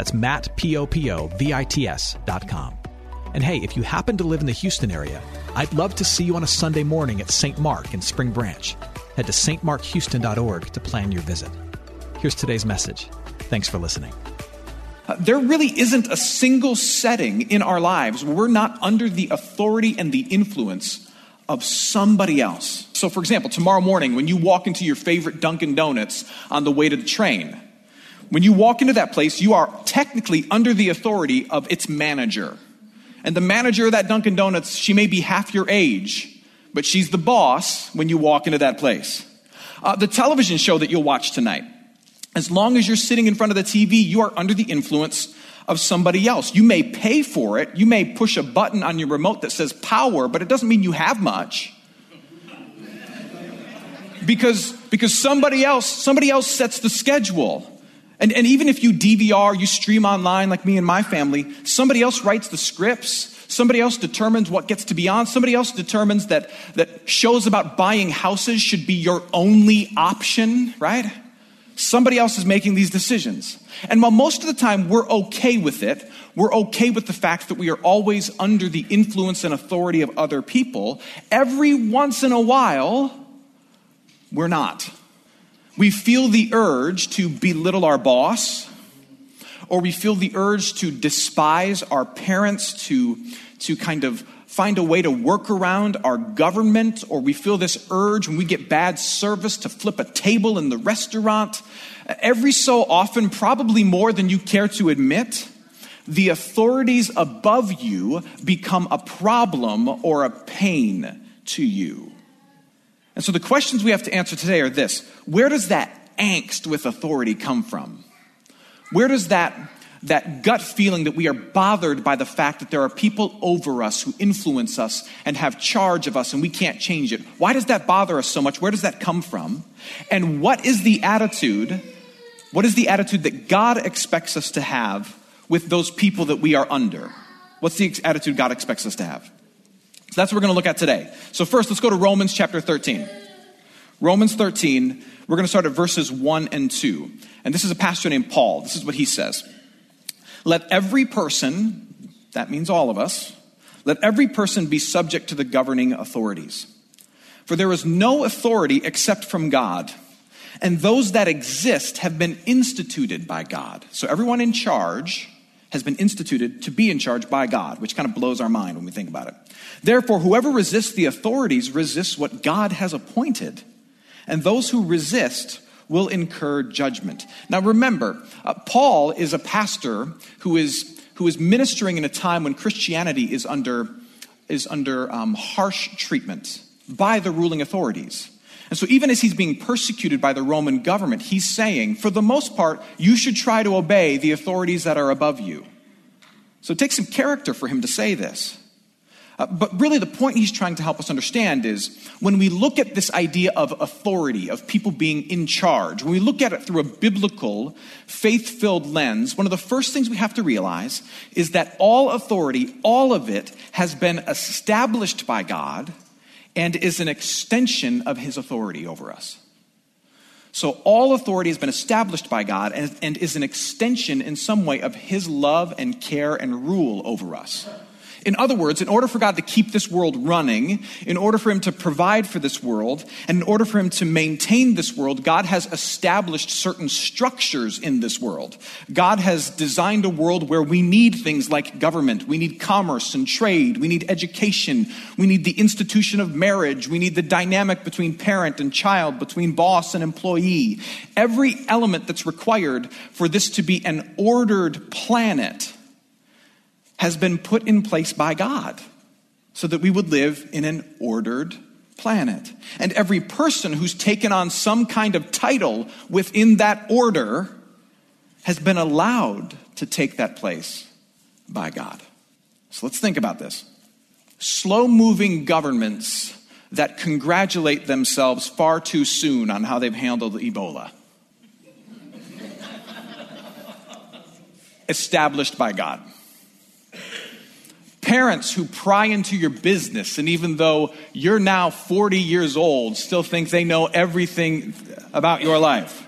That's Matt, P-O-P-O-V-I-T-S dot com. And hey, if you happen to live in the Houston area, I'd love to see you on a Sunday morning at St. Mark in Spring Branch. Head to stmarkhouston.org to plan your visit. Here's today's message. Thanks for listening. Uh, there really isn't a single setting in our lives where we're not under the authority and the influence of somebody else. So, for example, tomorrow morning when you walk into your favorite Dunkin' Donuts on the way to the train, when you walk into that place, you are technically under the authority of its manager. And the manager of that Dunkin' Donuts, she may be half your age, but she's the boss when you walk into that place. Uh, the television show that you'll watch tonight, as long as you're sitting in front of the TV, you are under the influence of somebody else. You may pay for it, you may push a button on your remote that says power, but it doesn't mean you have much. Because, because somebody else, somebody else sets the schedule. And, and even if you DVR, you stream online like me and my family, somebody else writes the scripts. Somebody else determines what gets to be on. Somebody else determines that, that shows about buying houses should be your only option, right? Somebody else is making these decisions. And while most of the time we're okay with it, we're okay with the fact that we are always under the influence and authority of other people, every once in a while, we're not. We feel the urge to belittle our boss, or we feel the urge to despise our parents, to, to kind of find a way to work around our government, or we feel this urge when we get bad service to flip a table in the restaurant. Every so often, probably more than you care to admit, the authorities above you become a problem or a pain to you. And so the questions we have to answer today are this Where does that angst with authority come from? Where does that, that gut feeling that we are bothered by the fact that there are people over us who influence us and have charge of us and we can't change it? Why does that bother us so much? Where does that come from? And what is the attitude? What is the attitude that God expects us to have with those people that we are under? What's the attitude God expects us to have? So that's what we're going to look at today. So first, let's go to Romans chapter 13. Romans 13, we're going to start at verses 1 and 2. And this is a pastor named Paul. This is what he says. Let every person, that means all of us, let every person be subject to the governing authorities. For there is no authority except from God, and those that exist have been instituted by God. So everyone in charge has been instituted to be in charge by God, which kind of blows our mind when we think about it. Therefore, whoever resists the authorities resists what God has appointed, and those who resist will incur judgment. Now, remember, uh, Paul is a pastor who is, who is ministering in a time when Christianity is under, is under um, harsh treatment by the ruling authorities. And so, even as he's being persecuted by the Roman government, he's saying, for the most part, you should try to obey the authorities that are above you. So, it takes some character for him to say this. Uh, but really, the point he's trying to help us understand is when we look at this idea of authority, of people being in charge, when we look at it through a biblical, faith filled lens, one of the first things we have to realize is that all authority, all of it, has been established by God and is an extension of his authority over us. So, all authority has been established by God and, and is an extension in some way of his love and care and rule over us. In other words, in order for God to keep this world running, in order for Him to provide for this world, and in order for Him to maintain this world, God has established certain structures in this world. God has designed a world where we need things like government, we need commerce and trade, we need education, we need the institution of marriage, we need the dynamic between parent and child, between boss and employee. Every element that's required for this to be an ordered planet has been put in place by God so that we would live in an ordered planet. And every person who's taken on some kind of title within that order has been allowed to take that place by God. So let's think about this. Slow moving governments that congratulate themselves far too soon on how they've handled Ebola. Established by God parents who pry into your business, and even though you're now 40 years old, still think they know everything about your life.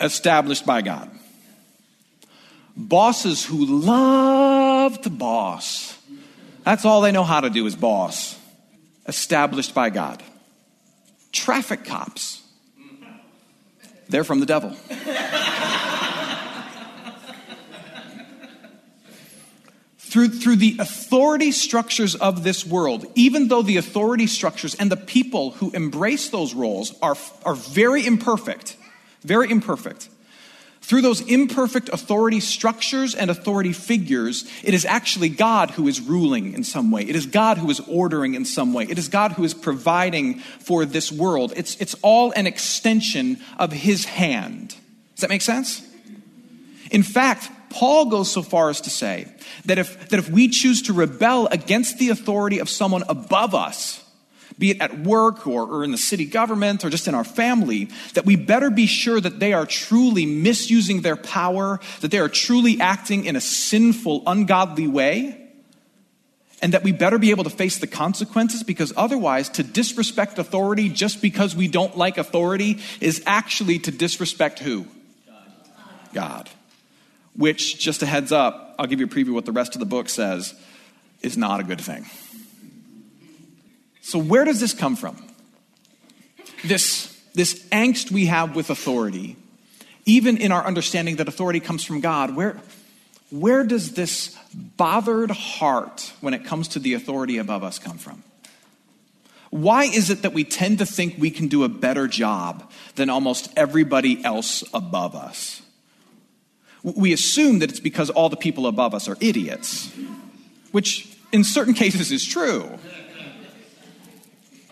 Established by God. Bosses who love to boss. That's all they know how to do is boss. Established by God. Traffic cops. They're from the devil. Through, through the authority structures of this world, even though the authority structures and the people who embrace those roles are, are very imperfect, very imperfect, through those imperfect authority structures and authority figures, it is actually God who is ruling in some way. It is God who is ordering in some way. It is God who is providing for this world. It's, it's all an extension of His hand. Does that make sense? In fact, Paul goes so far as to say that if, that if we choose to rebel against the authority of someone above us, be it at work or, or in the city government or just in our family, that we better be sure that they are truly misusing their power, that they are truly acting in a sinful, ungodly way, and that we better be able to face the consequences because otherwise, to disrespect authority just because we don't like authority is actually to disrespect who? God. Which, just a heads up, I'll give you a preview what the rest of the book says, is not a good thing. So, where does this come from? This, this angst we have with authority, even in our understanding that authority comes from God, where, where does this bothered heart when it comes to the authority above us come from? Why is it that we tend to think we can do a better job than almost everybody else above us? We assume that it's because all the people above us are idiots, which in certain cases is true.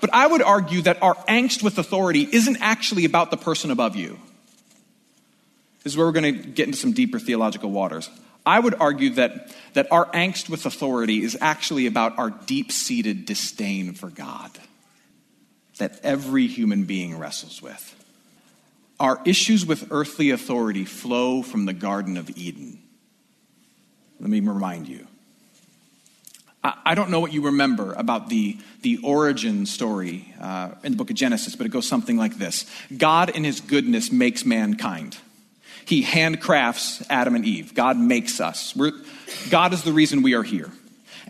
But I would argue that our angst with authority isn't actually about the person above you. This is where we're going to get into some deeper theological waters. I would argue that, that our angst with authority is actually about our deep seated disdain for God that every human being wrestles with. Our issues with earthly authority flow from the Garden of Eden. Let me remind you. I don't know what you remember about the, the origin story uh, in the book of Genesis, but it goes something like this God, in his goodness, makes mankind. He handcrafts Adam and Eve. God makes us. We're, God is the reason we are here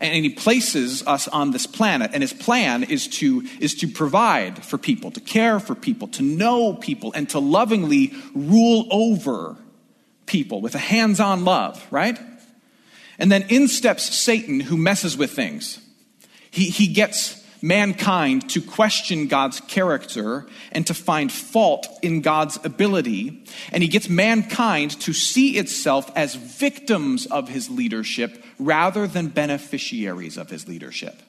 and he places us on this planet and his plan is to is to provide for people to care for people to know people and to lovingly rule over people with a hands-on love right? And then in steps satan who messes with things. He, he gets mankind to question God's character and to find fault in God's ability. And he gets mankind to see itself as victims of his leadership rather than beneficiaries of his leadership.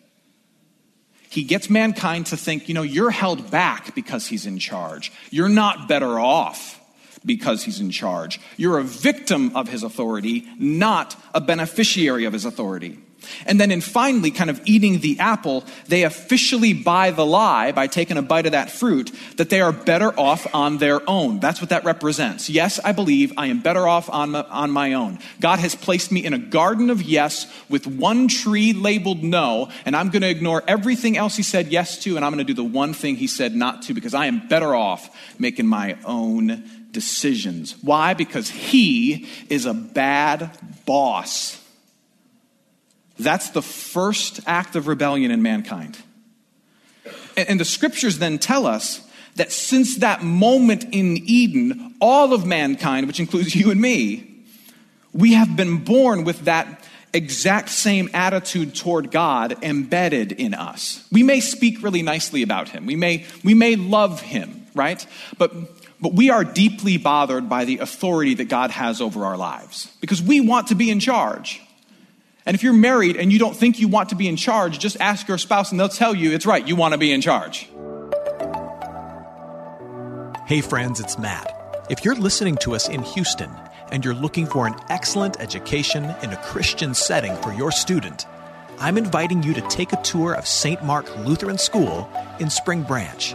He gets mankind to think, you know, you're held back because he's in charge. You're not better off because he's in charge. You're a victim of his authority, not a beneficiary of his authority. And then in finally kind of eating the apple, they officially buy the lie by taking a bite of that fruit that they are better off on their own. That's what that represents. Yes, I believe I am better off on my, on my own. God has placed me in a garden of yes with one tree labeled no, and I'm going to ignore everything else he said yes to, and I'm going to do the one thing he said not to because I am better off making my own decisions. Why? Because he is a bad boss. That's the first act of rebellion in mankind. And, the scriptures then tell us that since that moment in Eden, all of mankind, which includes you and me, we have been born with that exact same attitude toward God embedded in us. We may speak really nicely about him. We may, we may love him, right? But, but we are deeply bothered by the authority that God has over our lives because we want to be in charge. And if you're married and you don't think you want to be in charge, just ask your spouse and they'll tell you it's right, you want to be in charge. Hey, friends, it's Matt. If you're listening to us in Houston and you're looking for an excellent education in a Christian setting for your student, I'm inviting you to take a tour of St. Mark Lutheran School in Spring Branch.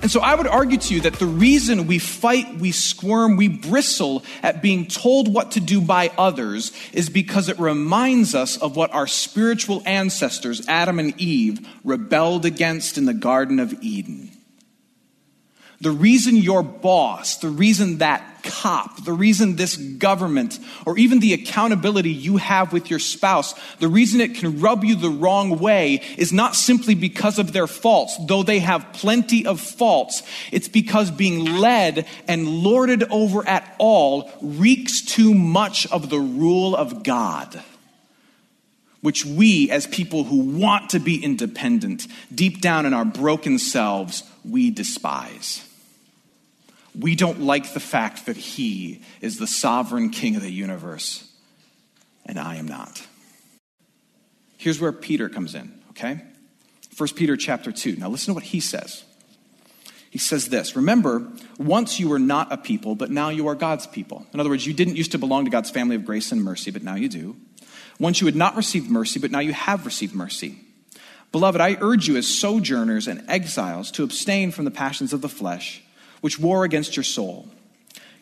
And so I would argue to you that the reason we fight, we squirm, we bristle at being told what to do by others is because it reminds us of what our spiritual ancestors, Adam and Eve, rebelled against in the Garden of Eden. The reason your boss, the reason that cop, the reason this government, or even the accountability you have with your spouse, the reason it can rub you the wrong way is not simply because of their faults, though they have plenty of faults. It's because being led and lorded over at all reeks too much of the rule of God which we, as people who want to be independent, deep down in our broken selves, we despise. We don't like the fact that He is the sovereign King of the universe, and I am not. Here's where Peter comes in, okay? 1 Peter chapter 2. Now listen to what he says. He says this Remember, once you were not a people, but now you are God's people. In other words, you didn't used to belong to God's family of grace and mercy, but now you do. Once you had not received mercy, but now you have received mercy. Beloved, I urge you as sojourners and exiles to abstain from the passions of the flesh which war against your soul.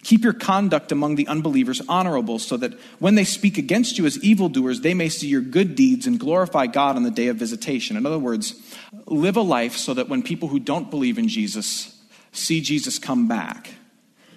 Keep your conduct among the unbelievers honorable, so that when they speak against you as evildoers, they may see your good deeds and glorify God on the day of visitation. In other words, live a life so that when people who don't believe in Jesus see Jesus come back,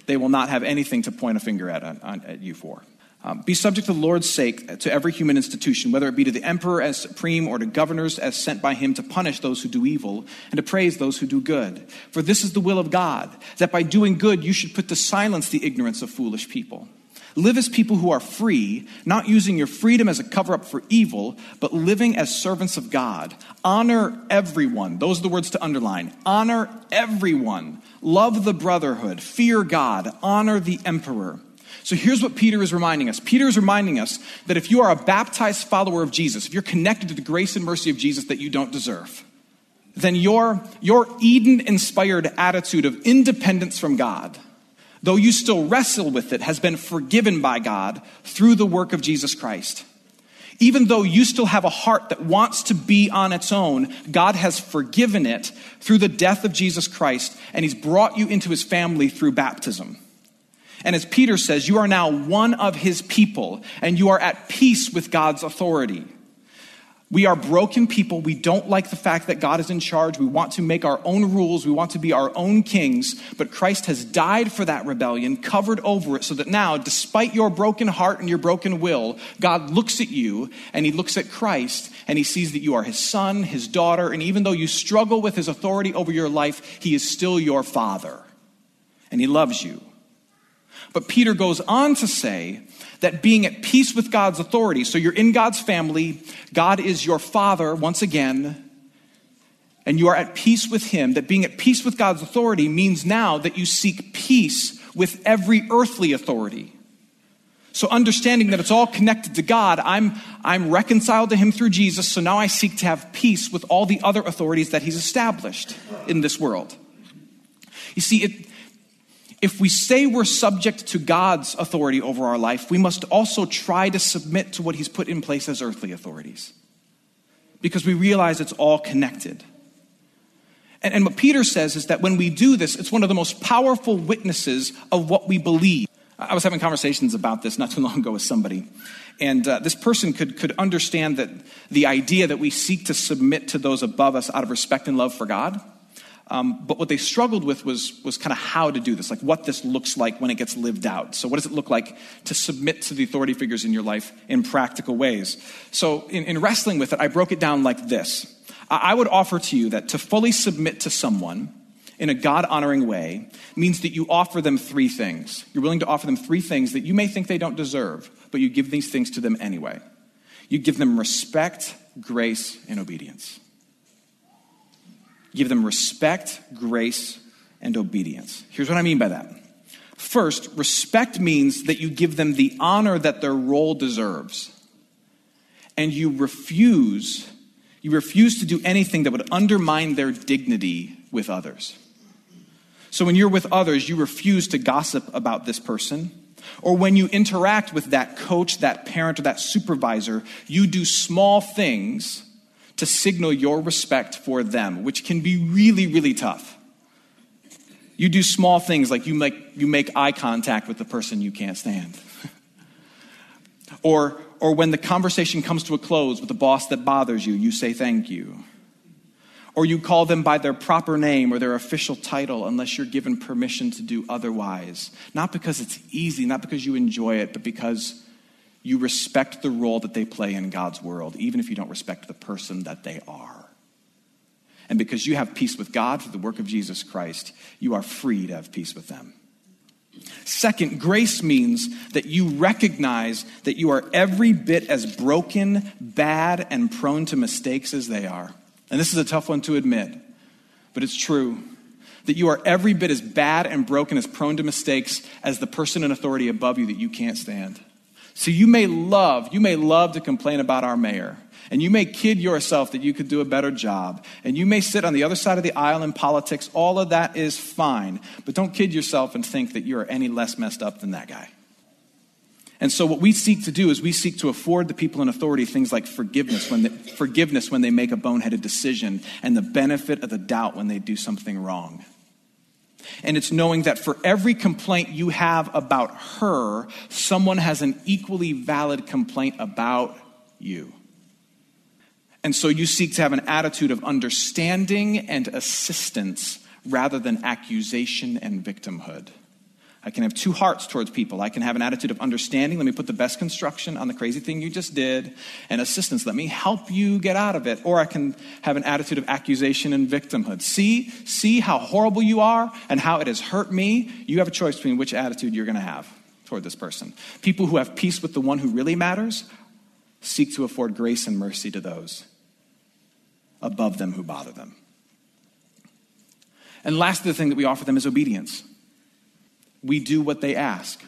they will not have anything to point a finger at, at you for. Um, be subject to the Lord's sake to every human institution, whether it be to the emperor as supreme or to governors as sent by him to punish those who do evil and to praise those who do good. For this is the will of God, that by doing good you should put to silence the ignorance of foolish people. Live as people who are free, not using your freedom as a cover up for evil, but living as servants of God. Honor everyone. Those are the words to underline. Honor everyone. Love the brotherhood. Fear God. Honor the emperor. So here's what Peter is reminding us Peter is reminding us that if you are a baptized follower of Jesus, if you're connected to the grace and mercy of Jesus that you don't deserve, then your, your Eden inspired attitude of independence from God, though you still wrestle with it, has been forgiven by God through the work of Jesus Christ. Even though you still have a heart that wants to be on its own, God has forgiven it through the death of Jesus Christ, and He's brought you into His family through baptism. And as Peter says, you are now one of his people and you are at peace with God's authority. We are broken people. We don't like the fact that God is in charge. We want to make our own rules. We want to be our own kings. But Christ has died for that rebellion, covered over it, so that now, despite your broken heart and your broken will, God looks at you and he looks at Christ and he sees that you are his son, his daughter, and even though you struggle with his authority over your life, he is still your father. And he loves you. But Peter goes on to say that being at peace with God's authority, so you're in God's family, God is your father once again, and you are at peace with Him, that being at peace with God's authority means now that you seek peace with every earthly authority. So, understanding that it's all connected to God, I'm, I'm reconciled to Him through Jesus, so now I seek to have peace with all the other authorities that He's established in this world. You see, it, if we say we're subject to God's authority over our life, we must also try to submit to what He's put in place as earthly authorities. Because we realize it's all connected. And, and what Peter says is that when we do this, it's one of the most powerful witnesses of what we believe. I was having conversations about this not too long ago with somebody. And uh, this person could, could understand that the idea that we seek to submit to those above us out of respect and love for God. Um, but what they struggled with was, was kind of how to do this, like what this looks like when it gets lived out. So, what does it look like to submit to the authority figures in your life in practical ways? So, in, in wrestling with it, I broke it down like this I would offer to you that to fully submit to someone in a God honoring way means that you offer them three things. You're willing to offer them three things that you may think they don't deserve, but you give these things to them anyway. You give them respect, grace, and obedience. Give them respect, grace, and obedience. Here's what I mean by that. First, respect means that you give them the honor that their role deserves. And you refuse, you refuse to do anything that would undermine their dignity with others. So when you're with others, you refuse to gossip about this person. Or when you interact with that coach, that parent, or that supervisor, you do small things to signal your respect for them, which can be really, really tough. You do small things like you make, you make eye contact with the person you can't stand. or, or when the conversation comes to a close with the boss that bothers you, you say thank you. Or you call them by their proper name or their official title unless you're given permission to do otherwise. Not because it's easy, not because you enjoy it, but because you respect the role that they play in God's world, even if you don't respect the person that they are. And because you have peace with God through the work of Jesus Christ, you are free to have peace with them. Second, grace means that you recognize that you are every bit as broken, bad, and prone to mistakes as they are. And this is a tough one to admit, but it's true. That you are every bit as bad and broken, as prone to mistakes as the person in authority above you that you can't stand. So you may love, you may love to complain about our mayor. And you may kid yourself that you could do a better job. And you may sit on the other side of the aisle in politics. All of that is fine. But don't kid yourself and think that you're any less messed up than that guy. And so what we seek to do is we seek to afford the people in authority things like forgiveness when forgiveness when they make a boneheaded decision and the benefit of the doubt when they do something wrong. And it's knowing that for every complaint you have about her, someone has an equally valid complaint about you. And so you seek to have an attitude of understanding and assistance rather than accusation and victimhood. I can have two hearts towards people. I can have an attitude of understanding. Let me put the best construction on the crazy thing you just did, and assistance. Let me help you get out of it. Or I can have an attitude of accusation and victimhood. See, see how horrible you are and how it has hurt me. You have a choice between which attitude you're going to have toward this person. People who have peace with the one who really matters seek to afford grace and mercy to those above them who bother them. And last, the thing that we offer them is obedience we do what they ask,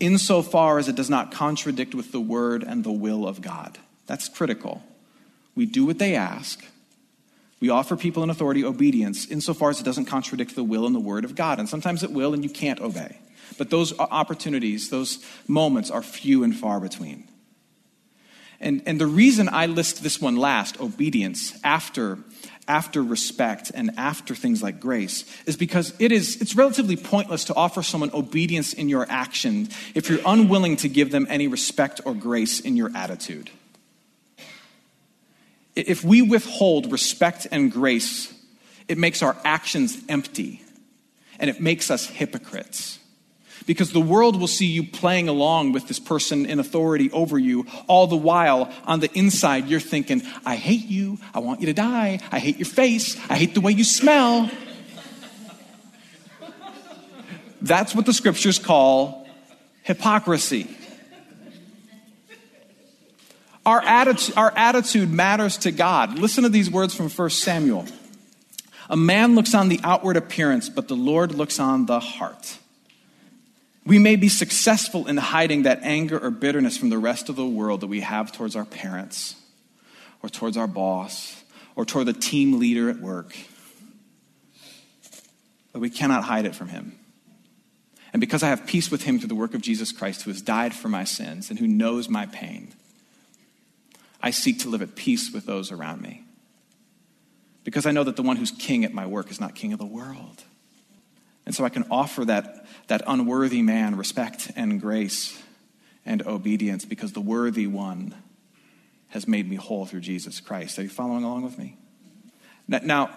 insofar as it does not contradict with the word and the will of God. That's critical. We do what they ask. We offer people in authority obedience insofar as it doesn't contradict the will and the word of God. And sometimes it will, and you can't obey. But those opportunities, those moments are few and far between. And, and the reason I list this one last, obedience, after after respect and after things like grace is because it is it's relatively pointless to offer someone obedience in your action if you're unwilling to give them any respect or grace in your attitude. If we withhold respect and grace it makes our actions empty and it makes us hypocrites because the world will see you playing along with this person in authority over you, all the while on the inside you're thinking, I hate you, I want you to die, I hate your face, I hate the way you smell. That's what the scriptures call hypocrisy. Our attitude, our attitude matters to God. Listen to these words from 1 Samuel. A man looks on the outward appearance, but the Lord looks on the heart. We may be successful in hiding that anger or bitterness from the rest of the world that we have towards our parents, or towards our boss, or toward the team leader at work. But we cannot hide it from him. And because I have peace with him through the work of Jesus Christ, who has died for my sins and who knows my pain, I seek to live at peace with those around me. Because I know that the one who's king at my work is not king of the world. And so I can offer that, that unworthy man respect and grace and obedience because the worthy one has made me whole through Jesus Christ. Are you following along with me? Now,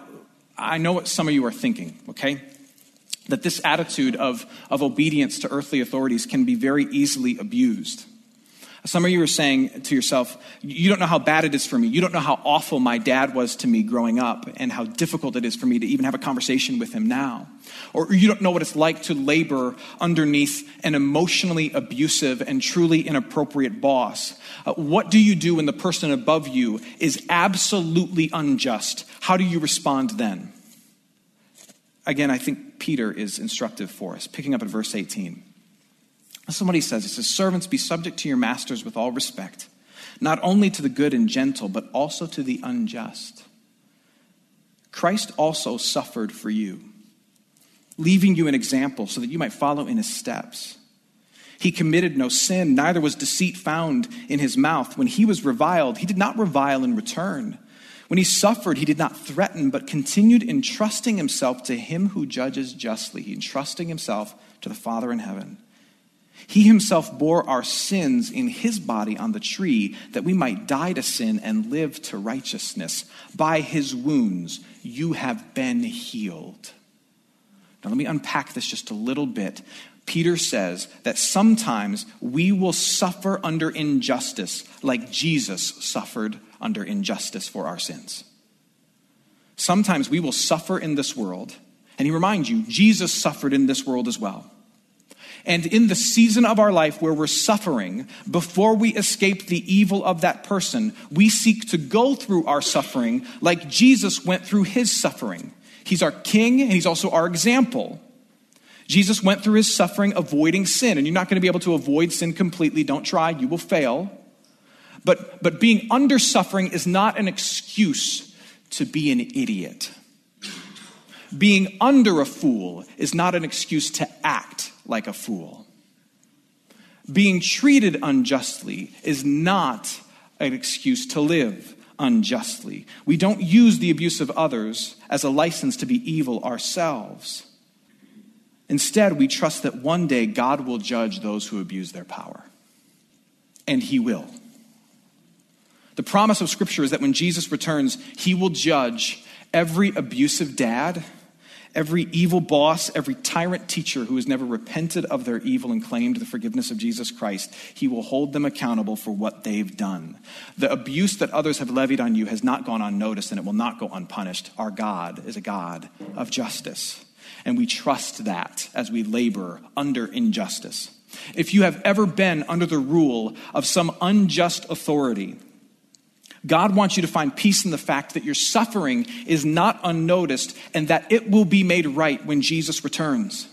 I know what some of you are thinking, okay? That this attitude of, of obedience to earthly authorities can be very easily abused. Some of you are saying to yourself, You don't know how bad it is for me. You don't know how awful my dad was to me growing up and how difficult it is for me to even have a conversation with him now. Or you don't know what it's like to labor underneath an emotionally abusive and truly inappropriate boss. Uh, what do you do when the person above you is absolutely unjust? How do you respond then? Again, I think Peter is instructive for us, picking up at verse 18. He says. He says, Servants, be subject to your masters with all respect, not only to the good and gentle, but also to the unjust. Christ also suffered for you, leaving you an example so that you might follow in his steps. He committed no sin, neither was deceit found in his mouth. When he was reviled, he did not revile in return. When he suffered, he did not threaten, but continued entrusting himself to him who judges justly, he entrusting himself to the Father in heaven. He himself bore our sins in his body on the tree that we might die to sin and live to righteousness. By his wounds you have been healed. Now, let me unpack this just a little bit. Peter says that sometimes we will suffer under injustice like Jesus suffered under injustice for our sins. Sometimes we will suffer in this world. And he reminds you, Jesus suffered in this world as well. And in the season of our life where we're suffering, before we escape the evil of that person, we seek to go through our suffering like Jesus went through his suffering. He's our king and he's also our example. Jesus went through his suffering avoiding sin, and you're not going to be able to avoid sin completely. Don't try, you will fail. But, but being under suffering is not an excuse to be an idiot. Being under a fool is not an excuse to act like a fool. Being treated unjustly is not an excuse to live unjustly. We don't use the abuse of others as a license to be evil ourselves. Instead, we trust that one day God will judge those who abuse their power. And He will. The promise of Scripture is that when Jesus returns, He will judge every abusive dad every evil boss, every tyrant teacher who has never repented of their evil and claimed the forgiveness of Jesus Christ, he will hold them accountable for what they've done. The abuse that others have levied on you has not gone unnoticed and it will not go unpunished. Our God is a God of justice. And we trust that as we labor under injustice. If you have ever been under the rule of some unjust authority, God wants you to find peace in the fact that your suffering is not unnoticed and that it will be made right when Jesus returns.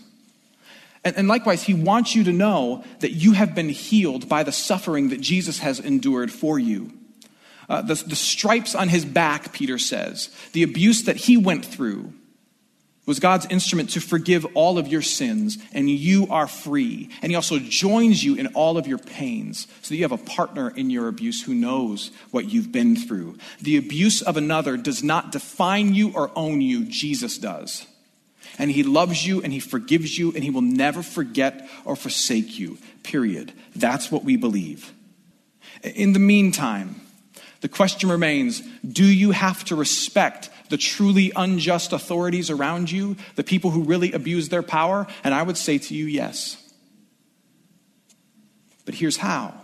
And, and, likewise, He wants you to know that you have been healed by the suffering that Jesus has endured for you. Uh, the, the stripes on His back, Peter says, the abuse that He went through, was God's instrument to forgive all of your sins, and you are free. And He also joins you in all of your pains, so that you have a partner in your abuse who knows what you've been through. The abuse of another does not define you or own you, Jesus does. And He loves you, and He forgives you, and He will never forget or forsake you, period. That's what we believe. In the meantime, the question remains do you have to respect the truly unjust authorities around you, the people who really abuse their power? And I would say to you, yes. But here's how.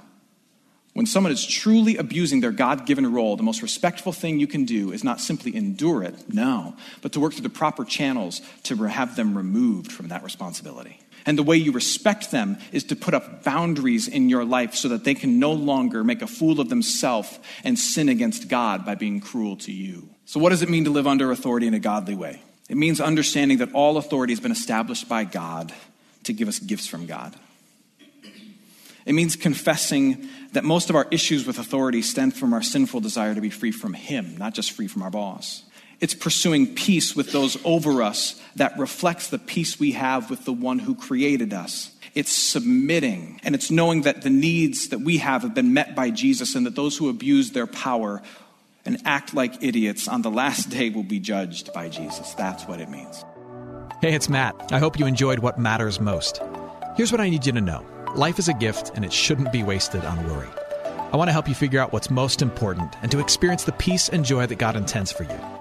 When someone is truly abusing their God given role, the most respectful thing you can do is not simply endure it, no, but to work through the proper channels to have them removed from that responsibility. And the way you respect them is to put up boundaries in your life so that they can no longer make a fool of themselves and sin against God by being cruel to you. So, what does it mean to live under authority in a godly way? It means understanding that all authority has been established by God to give us gifts from God. It means confessing that most of our issues with authority stem from our sinful desire to be free from Him, not just free from our boss. It's pursuing peace with those over us that reflects the peace we have with the one who created us. It's submitting, and it's knowing that the needs that we have have been met by Jesus, and that those who abuse their power and act like idiots on the last day will be judged by Jesus. That's what it means. Hey, it's Matt. I hope you enjoyed what matters most. Here's what I need you to know life is a gift, and it shouldn't be wasted on worry. I want to help you figure out what's most important and to experience the peace and joy that God intends for you.